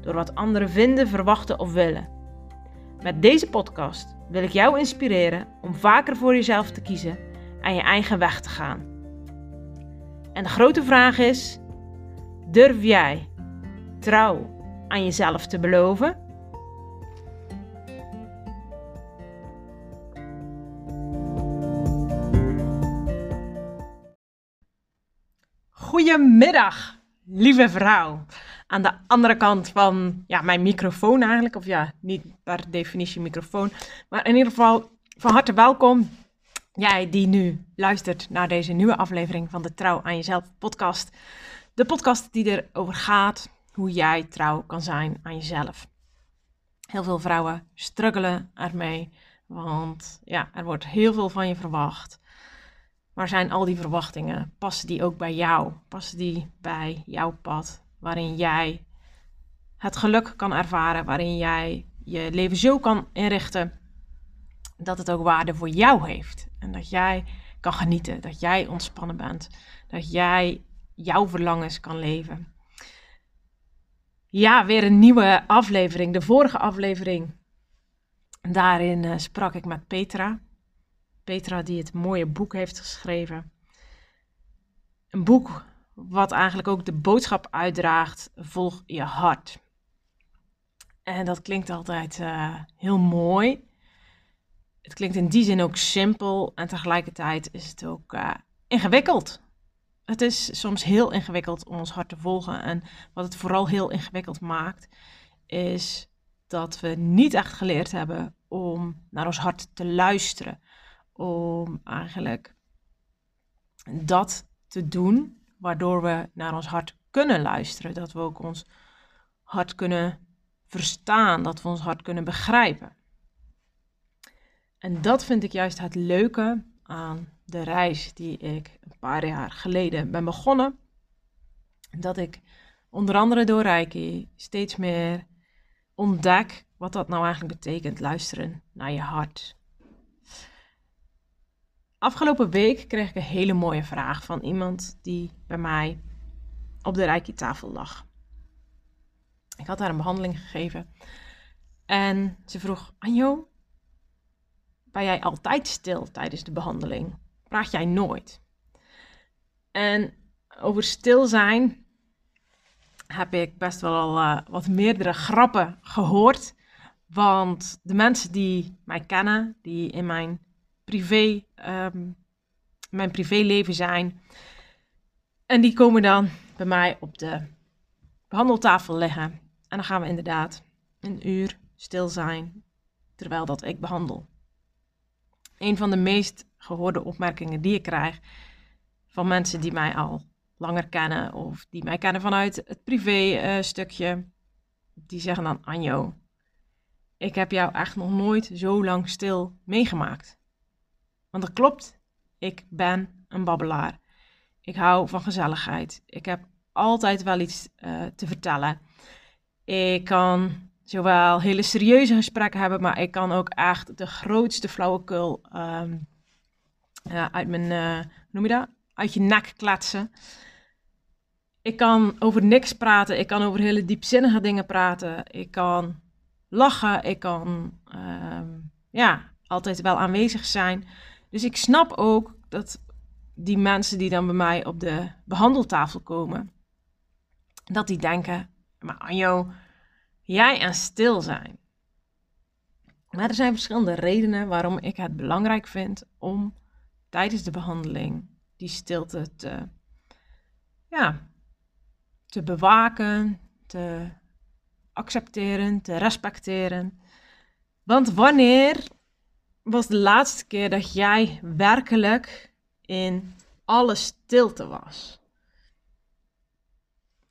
door wat anderen vinden, verwachten of willen. Met deze podcast wil ik jou inspireren om vaker voor jezelf te kiezen en je eigen weg te gaan. En de grote vraag is: durf jij trouw aan jezelf te beloven? Goedemiddag, lieve vrouw. Aan de andere kant van ja, mijn microfoon eigenlijk. Of ja, niet per definitie microfoon. Maar in ieder geval van harte welkom. Jij die nu luistert naar deze nieuwe aflevering van de Trouw aan Jezelf podcast. De podcast die erover gaat hoe jij trouw kan zijn aan jezelf. Heel veel vrouwen struggelen ermee. Want ja, er wordt heel veel van je verwacht. Maar zijn al die verwachtingen, passen die ook bij jou? Passen die bij jouw pad? Waarin jij het geluk kan ervaren, waarin jij je leven zo kan inrichten dat het ook waarde voor jou heeft. En dat jij kan genieten, dat jij ontspannen bent, dat jij jouw verlangens kan leven. Ja, weer een nieuwe aflevering. De vorige aflevering, daarin uh, sprak ik met Petra. Petra die het mooie boek heeft geschreven. Een boek wat eigenlijk ook de boodschap uitdraagt: volg je hart. En dat klinkt altijd uh, heel mooi. Het klinkt in die zin ook simpel en tegelijkertijd is het ook uh, ingewikkeld. Het is soms heel ingewikkeld om ons hart te volgen. En wat het vooral heel ingewikkeld maakt, is dat we niet echt geleerd hebben om naar ons hart te luisteren om eigenlijk dat te doen, waardoor we naar ons hart kunnen luisteren. Dat we ook ons hart kunnen verstaan, dat we ons hart kunnen begrijpen. En dat vind ik juist het leuke aan de reis die ik een paar jaar geleden ben begonnen. Dat ik onder andere door Reiki steeds meer ontdek wat dat nou eigenlijk betekent, luisteren naar je hart. Afgelopen week kreeg ik een hele mooie vraag van iemand die bij mij op de Reiki-tafel lag. Ik had haar een behandeling gegeven. En ze vroeg: Anjo, ben jij altijd stil tijdens de behandeling? Praat jij nooit? En over stil zijn heb ik best wel al uh, wat meerdere grappen gehoord. Want de mensen die mij kennen, die in mijn privé, um, mijn privéleven zijn. En die komen dan bij mij op de behandeltafel liggen. En dan gaan we inderdaad een uur stil zijn terwijl dat ik behandel. Een van de meest gehoorde opmerkingen die ik krijg van mensen die mij al langer kennen of die mij kennen vanuit het privé uh, stukje, die zeggen dan Anjo, ik heb jou echt nog nooit zo lang stil meegemaakt. Want dat klopt, ik ben een babbelaar. Ik hou van gezelligheid. Ik heb altijd wel iets uh, te vertellen. Ik kan zowel hele serieuze gesprekken hebben, maar ik kan ook echt de grootste flauwekul um, uh, uit mijn, uh, noem je dat? Uit je nek kletsen. Ik kan over niks praten. Ik kan over hele diepzinnige dingen praten. Ik kan lachen. Ik kan um, ja, altijd wel aanwezig zijn. Dus ik snap ook dat die mensen die dan bij mij op de behandeltafel komen, dat die denken, maar Anjo, jij en stil zijn. Maar er zijn verschillende redenen waarom ik het belangrijk vind om tijdens de behandeling die stilte te, ja, te bewaken, te accepteren, te respecteren. Want wanneer was de laatste keer dat jij werkelijk in alle stilte was?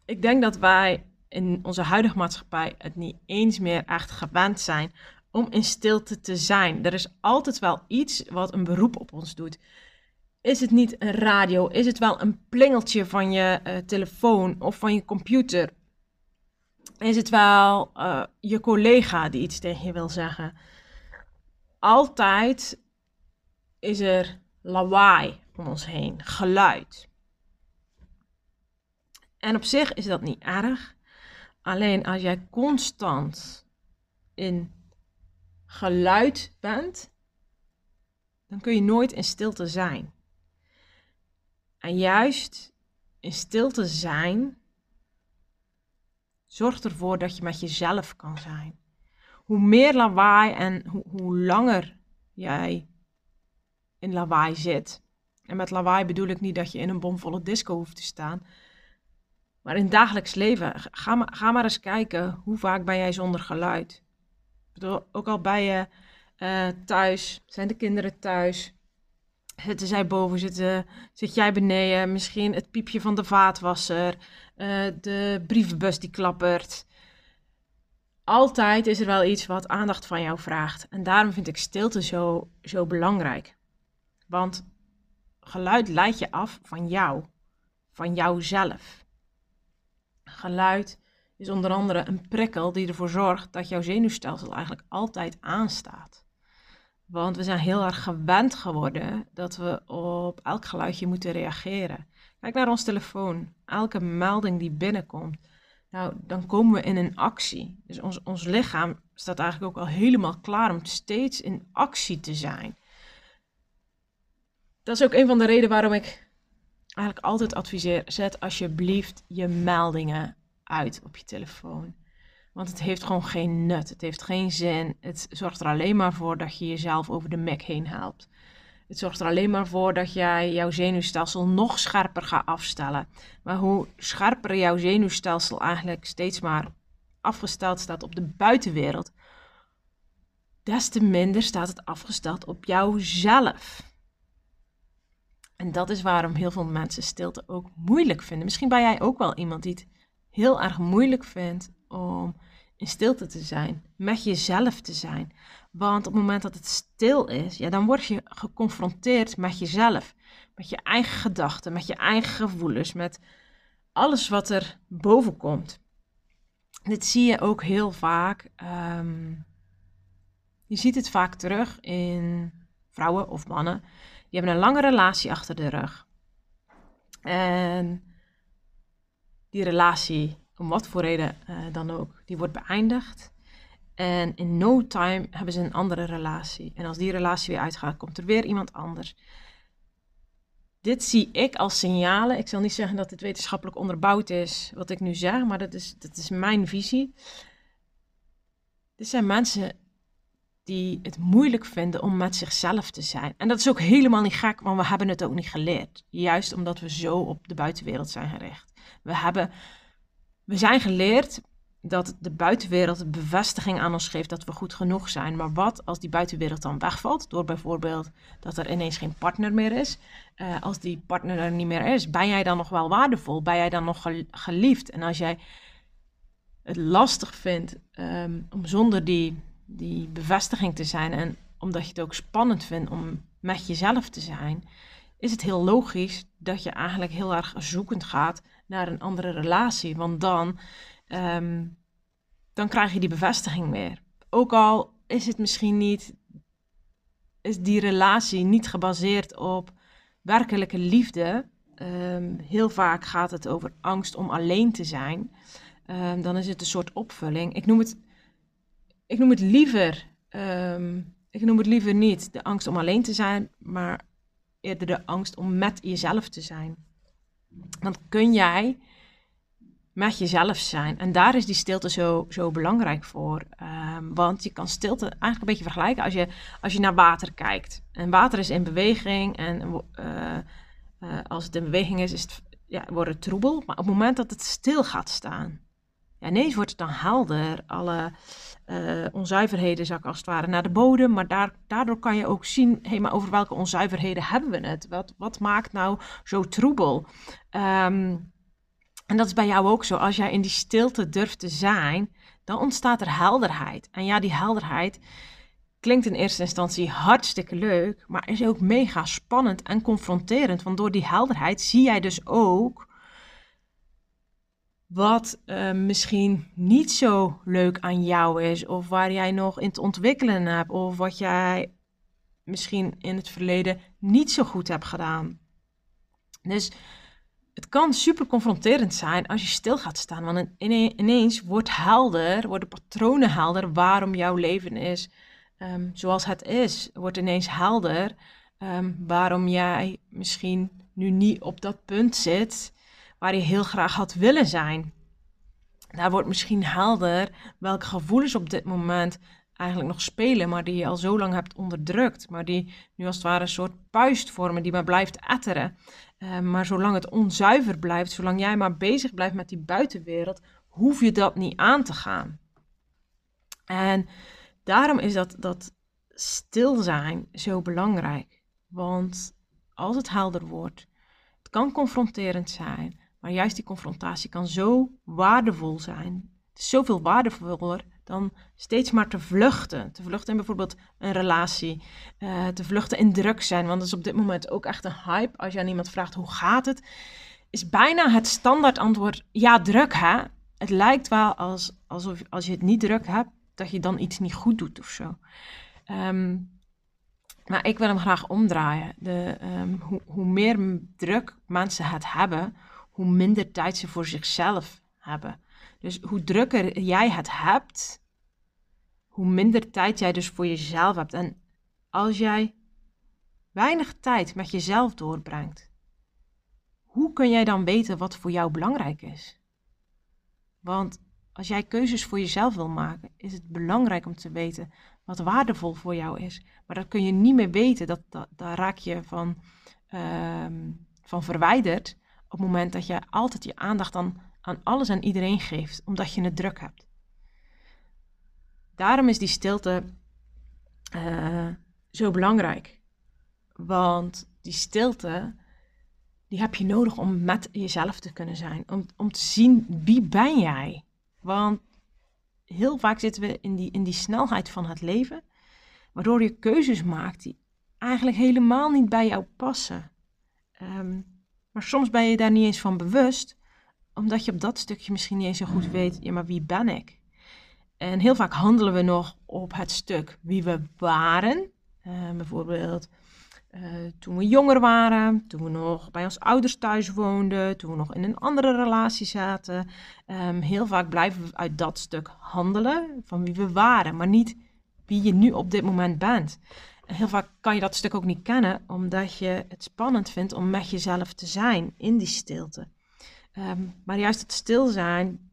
Ik denk dat wij in onze huidige maatschappij het niet eens meer echt gewend zijn om in stilte te zijn. Er is altijd wel iets wat een beroep op ons doet. Is het niet een radio? Is het wel een plingeltje van je uh, telefoon of van je computer? Is het wel uh, je collega die iets tegen je wil zeggen? Altijd is er lawaai om ons heen, geluid. En op zich is dat niet erg. Alleen als jij constant in geluid bent, dan kun je nooit in stilte zijn. En juist in stilte zijn zorgt ervoor dat je met jezelf kan zijn. Hoe meer lawaai en hoe, hoe langer jij in lawaai zit. En met lawaai bedoel ik niet dat je in een bomvolle disco hoeft te staan. Maar in dagelijks leven, ga maar, ga maar eens kijken hoe vaak ben jij zonder geluid. Ik bedoel, ook al bij je uh, thuis, zijn de kinderen thuis, zitten zij boven, zitten, zit jij beneden, misschien het piepje van de vaatwasser, uh, de brievenbus die klappert. Altijd is er wel iets wat aandacht van jou vraagt. En daarom vind ik stilte zo, zo belangrijk. Want geluid leidt je af van jou, van jouzelf. Geluid is onder andere een prikkel die ervoor zorgt dat jouw zenuwstelsel eigenlijk altijd aanstaat. Want we zijn heel erg gewend geworden dat we op elk geluidje moeten reageren. Kijk naar ons telefoon. Elke melding die binnenkomt, nou, dan komen we in een actie. Dus ons, ons lichaam staat eigenlijk ook al helemaal klaar om steeds in actie te zijn. Dat is ook een van de redenen waarom ik eigenlijk altijd adviseer: zet alsjeblieft je meldingen uit op je telefoon. Want het heeft gewoon geen nut. Het heeft geen zin. Het zorgt er alleen maar voor dat je jezelf over de mek heen helpt. Het zorgt er alleen maar voor dat jij jouw zenuwstelsel nog scherper gaat afstellen. Maar hoe scherper jouw zenuwstelsel eigenlijk steeds maar afgesteld staat op de buitenwereld, des te minder staat het afgesteld op jouzelf. En dat is waarom heel veel mensen stilte ook moeilijk vinden. Misschien ben jij ook wel iemand die het heel erg moeilijk vindt om in stilte te zijn, met jezelf te zijn. Want op het moment dat het stil is, ja, dan word je geconfronteerd met jezelf, met je eigen gedachten, met je eigen gevoelens, met alles wat er boven komt. Dit zie je ook heel vaak. Um, je ziet het vaak terug in vrouwen of mannen die hebben een lange relatie achter de rug. En die relatie, om wat voor reden uh, dan ook, die wordt beëindigd. En in no time hebben ze een andere relatie. En als die relatie weer uitgaat, komt er weer iemand anders. Dit zie ik als signalen. Ik zal niet zeggen dat het wetenschappelijk onderbouwd is, wat ik nu zeg, maar dat is, dat is mijn visie. Dit zijn mensen die het moeilijk vinden om met zichzelf te zijn. En dat is ook helemaal niet gek, want we hebben het ook niet geleerd. Juist omdat we zo op de buitenwereld zijn gericht. We, hebben, we zijn geleerd dat de buitenwereld bevestiging aan ons geeft dat we goed genoeg zijn. Maar wat als die buitenwereld dan wegvalt? Door bijvoorbeeld dat er ineens geen partner meer is. Uh, als die partner er niet meer is, ben jij dan nog wel waardevol? Ben jij dan nog geliefd? En als jij het lastig vindt um, om zonder die die bevestiging te zijn en omdat je het ook spannend vindt om met jezelf te zijn, is het heel logisch dat je eigenlijk heel erg zoekend gaat naar een andere relatie. Want dan, ehm, dan krijg je die bevestiging weer. Ook al is het misschien niet, is die relatie niet gebaseerd op werkelijke liefde. Um, heel vaak gaat het over angst om alleen te zijn. Um, dan is het een soort opvulling. Ik noem het ik noem het liever, ehm, ik noem het liever niet de angst om alleen te zijn, maar eerder de angst om met jezelf te zijn. Want kun jij met jezelf zijn? En daar is die stilte zo, zo belangrijk voor. Um, want je kan stilte eigenlijk een beetje vergelijken als je, als je naar water kijkt. En water is in beweging en uh, uh, als het in beweging is, is het, ja, wordt het troebel. Maar op het moment dat het stil gaat staan, ja, ineens wordt het dan helder. Alle uh, onzuiverheden zakken als het ware naar de bodem. Maar daar, daardoor kan je ook zien, hé, maar over welke onzuiverheden hebben we het? Wat, wat maakt nou zo troebel? Um, En dat is bij jou ook zo. Als jij in die stilte durft te zijn, dan ontstaat er helderheid. En ja, die helderheid klinkt in eerste instantie hartstikke leuk, maar is ook mega spannend en confronterend. Want door die helderheid zie jij dus ook wat uh, misschien niet zo leuk aan jou is, of waar jij nog in te ontwikkelen hebt, of wat jij misschien in het verleden niet zo goed hebt gedaan. Dus het kan super confronterend zijn als je stil gaat staan, want ineens wordt helder, worden patronen helder waarom jouw leven is um, zoals het is. Wordt ineens helder um, waarom jij misschien nu niet op dat punt zit waar je heel graag had willen zijn. Daar wordt misschien helder welke gevoelens op dit moment eigenlijk nog spelen, maar die je al zo lang hebt onderdrukt. Maar die nu als het ware een soort puist vormen, die maar blijft etteren. Uh, maar zolang het onzuiver blijft, zolang jij maar bezig blijft met die buitenwereld, hoef je dat niet aan te gaan. En daarom is dat, dat stil zijn zo belangrijk. Want als het helder wordt, het kan confronterend zijn, maar juist die confrontatie kan zo waardevol zijn. Het is zoveel waardevoller dan steeds maar te vluchten. Te vluchten in bijvoorbeeld een relatie, uh, te vluchten in druk zijn, want dat is op dit moment ook echt een hype. Als je aan iemand vraagt hoe gaat het, is bijna het standaard antwoord ja druk hè. Het lijkt wel als, alsof als je het niet druk hebt, dat je dan iets niet goed doet of zo. Ehm, maar ik wil hem graag omdraaien. De, ehm, hoe, hoe meer druk mensen het hebben, hoe minder tijd ze voor zichzelf hebben. Dus hoe drukker jij het hebt, hoe minder tijd jij dus voor jezelf hebt. En als jij weinig tijd met jezelf doorbrengt, hoe kun jij dan weten wat voor jou belangrijk is? Want als jij keuzes voor jezelf wil maken, is het belangrijk om te weten wat waardevol voor jou is. Maar dat kun je niet meer weten, dat, dat, daar raak je van, uh, van verwijderd op het moment dat je altijd je aandacht aan, aan alles en iedereen geeft, omdat je het druk hebt. Daarom is die stilte uh, zo belangrijk. Want die stilte, die heb je nodig om met jezelf te kunnen zijn. Om, om te zien wie ben jij. Want heel vaak zitten we in die, in die snelheid van het leven, waardoor je keuzes maakt die eigenlijk helemaal niet bij jou passen. Um, maar soms ben je daar niet eens van bewust, omdat je op dat stukje misschien niet eens zo goed weet, ja, maar wie ben ik? En heel vaak handelen we nog op het stuk wie we waren. Uh, bijvoorbeeld uh, toen we jonger waren, toen we nog bij ons ouders thuis woonden, toen we nog in een andere relatie zaten. Um, heel vaak blijven we uit dat stuk handelen van wie we waren, maar niet wie je nu op dit moment bent. En heel vaak kan je dat stuk ook niet kennen, omdat je het spannend vindt om met jezelf te zijn in die stilte. Um, maar juist het stil zijn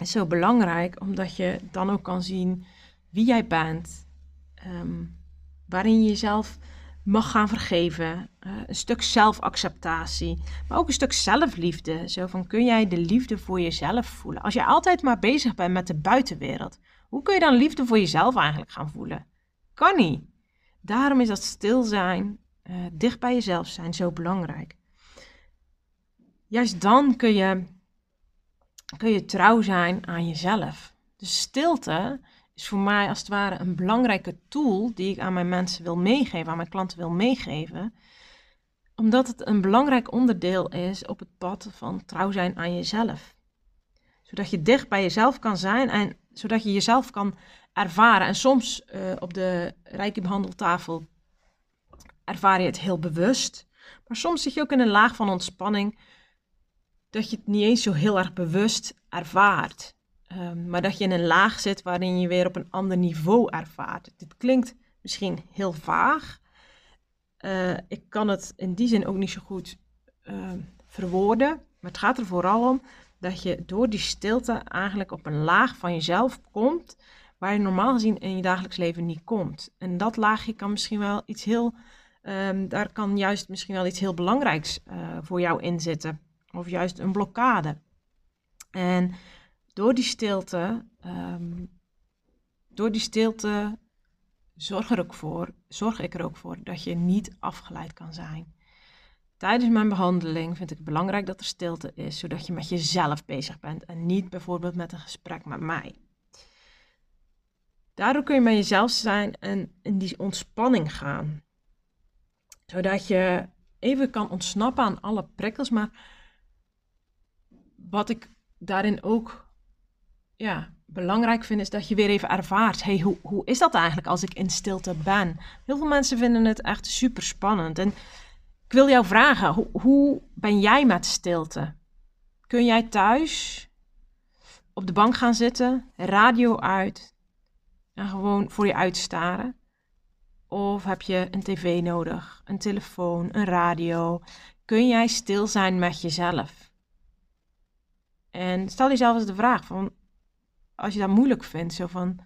is zo belangrijk, omdat je dan ook kan zien wie jij bent, um, waarin je jezelf mag gaan vergeven. Uh, een stuk zelfacceptatie, maar ook een stuk zelfliefde. Zo van kun jij de liefde voor jezelf voelen? Als je altijd maar bezig bent met de buitenwereld, hoe kun je dan liefde voor jezelf eigenlijk gaan voelen? Kan niet. Daarom is dat stil zijn, uh, dicht bij jezelf zijn zo belangrijk. Juist dan kun je, kun je trouw zijn aan jezelf. De stilte is voor mij als het ware een belangrijke tool die ik aan mijn mensen wil meegeven, aan mijn klanten wil meegeven. Omdat het een belangrijk onderdeel is op het pad van trouw zijn aan jezelf. Zodat je dicht bij jezelf kan zijn en zodat je jezelf kan ervaren. En soms uh, op de rijke behandeltafel ervaar je het heel bewust. Maar soms zit je ook in een laag van ontspanning dat je het niet eens zo heel erg bewust ervaart. Um, maar dat je in een laag zit waarin je weer op een ander niveau ervaart. Dit klinkt misschien heel vaag. Uh, ik kan het in die zin ook niet zo goed uh, verwoorden. Maar het gaat er vooral om dat je door die stilte eigenlijk op een laag van jezelf komt. Waar je normaal gezien in je dagelijks leven niet komt. En dat laagje kan misschien wel iets heel. Um, daar kan juist misschien wel iets heel belangrijks uh, voor jou in zitten. Of juist een blokkade. En door die stilte, um, door die stilte zorg, er ook voor, zorg ik er ook voor dat je niet afgeleid kan zijn. Tijdens mijn behandeling vind ik het belangrijk dat er stilte is, zodat je met jezelf bezig bent en niet bijvoorbeeld met een gesprek met mij. Daardoor kun je met jezelf zijn en in die ontspanning gaan. Zodat je even kan ontsnappen aan alle prikkels. Maar wat ik daarin ook ja, belangrijk vind, is dat je weer even ervaart. hey, hoe, hoe is dat eigenlijk als ik in stilte ben? Heel veel mensen vinden het echt super spannend. En ik wil jou vragen, hoe, hoe ben jij met stilte? Kun jij thuis op de bank gaan zitten, radio uit en gewoon voor je uitstaren? Of heb je een tv nodig, een telefoon, een radio? Kun jij stil zijn met jezelf? En stel jezelf eens de vraag van, als je dat moeilijk vindt, zo van,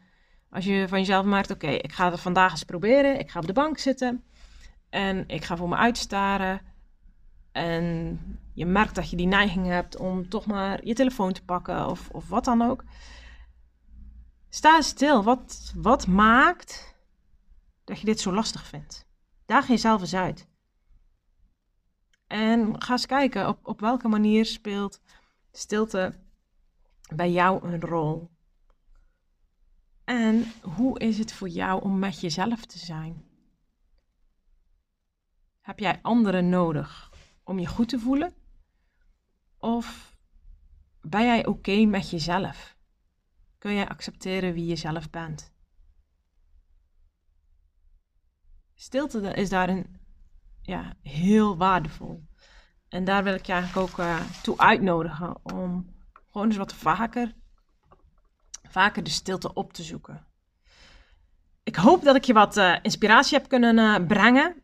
als je van jezelf maakt, oké, ik ga het vandaag eens proberen, ik ga op de bank zitten en ik ga voor me uitstaren. En je merkt dat je die neiging hebt om toch maar je telefoon te pakken of, of wat dan ook. Sta stil. Wat, wat maakt dat je dit zo lastig vindt? Daag jezelf eens uit. En ga eens kijken op, op welke manier speelt stilte bij jou een rol. En hoe is het voor jou om met jezelf te zijn? Heb jij anderen nodig om je goed te voelen? Of ben jij oké met jezelf? Kun jij accepteren wie je zelf bent? Stilte is daarin ja, heel waardevol. En daar wil ik je eigenlijk ook uh, toe uitnodigen om gewoon eens wat vaker, vaker de stilte op te zoeken. Ik hoop dat ik je wat uh, inspiratie heb kunnen uh, brengen.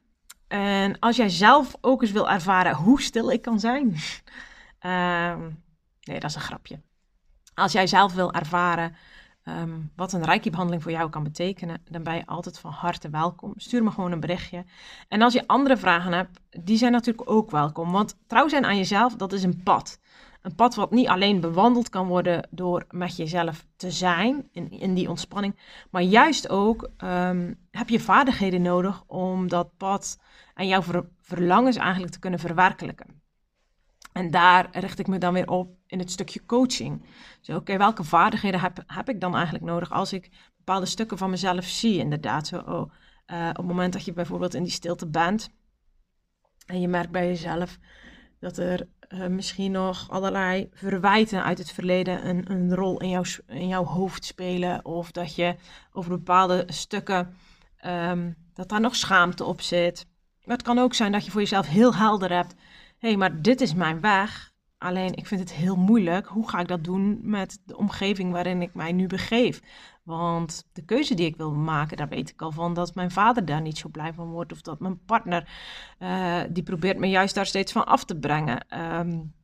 En als jij zelf ook eens wil ervaren hoe stil ik kan zijn. uh, nee, dat is een grapje. Als jij zelf wil ervaren um, wat een reiki-behandeling voor jou kan betekenen, dan ben je altijd van harte welkom. Stuur me gewoon een berichtje. En als je andere vragen hebt, die zijn natuurlijk ook welkom. Want trouw zijn aan jezelf, dat is een pad. Een pad wat niet alleen bewandeld kan worden door met jezelf te zijn, in, in die ontspanning, maar juist ook um, heb je vaardigheden nodig om dat pad en jouw ver, verlangens eigenlijk te kunnen verwerkelijken. En daar richt ik me dan weer op in het stukje coaching. Zo, oké, welke vaardigheden heb, heb ik dan eigenlijk nodig als ik bepaalde stukken van mezelf zie? Inderdaad, zo, oh, uh, op het moment dat je bijvoorbeeld in die stilte bent en je merkt bij jezelf dat er uh, misschien nog allerlei verwijten uit het verleden een, een rol in, jouw in jouw hoofd spelen. Of dat je over bepaalde stukken, um, dat daar nog schaamte op zit. Maar het kan ook zijn dat je voor jezelf heel helder hebt. Hey, maar dit is mijn weg. Alleen ik vind het heel moeilijk. Hoe ga ik dat doen met de omgeving waarin ik mij nu begeef? Want de keuze die ik wil maken, daar weet ik al van dat mijn vader daar niet zo blij van wordt. Of dat mijn partner, uh, die probeert me juist daar steeds van af te brengen. Um,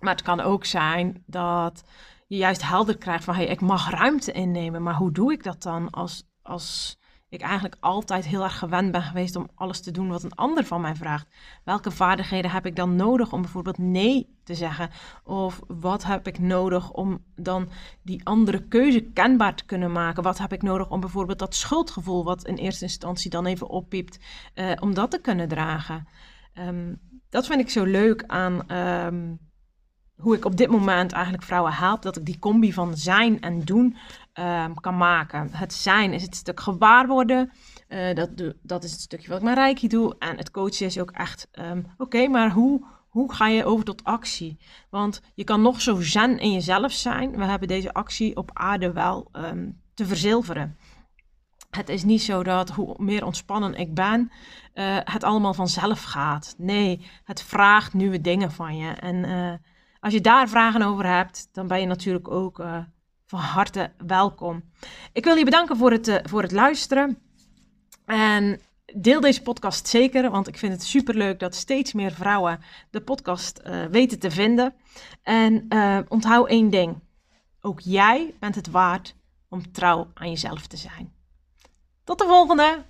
maar het kan ook zijn dat je juist helder krijgt van... hé, hey, ik mag ruimte innemen, maar hoe doe ik dat dan als... als ik eigenlijk altijd heel erg gewend ben geweest om alles te doen wat een ander van mij vraagt. Welke vaardigheden heb ik dan nodig om bijvoorbeeld nee te zeggen? Of wat heb ik nodig om dan die andere keuze kenbaar te kunnen maken? Wat heb ik nodig om bijvoorbeeld dat schuldgevoel, wat in eerste instantie dan even oppiept, uh, om dat te kunnen dragen? Um, dat vind ik zo leuk aan. Um, hoe ik op dit moment eigenlijk vrouwen help, dat ik die combi van zijn en doen um, kan maken. Het zijn is het stuk gewaar worden. Uh, dat, dat is het stukje wat ik met Reiki doe. En het coachen is ook echt, um, oké, maar hoe, hoe ga je over tot actie? Want je kan nog zo zen in jezelf zijn. We hebben deze actie op aarde wel um, te verzilveren. Het is niet zo dat hoe meer ontspannen ik ben, uh, het allemaal vanzelf gaat. Nee, het vraagt nieuwe dingen van je. En uh, als je daar vragen over hebt, dan ben je natuurlijk ook van harte welkom. Ik wil je bedanken voor het, uh, voor het luisteren. En deel deze podcast zeker, want ik vind het superleuk dat steeds meer vrouwen de podcast uh, weten te vinden. En onthoud één ding. Ook jij bent het waard om trouw aan jezelf te zijn. Tot de volgende!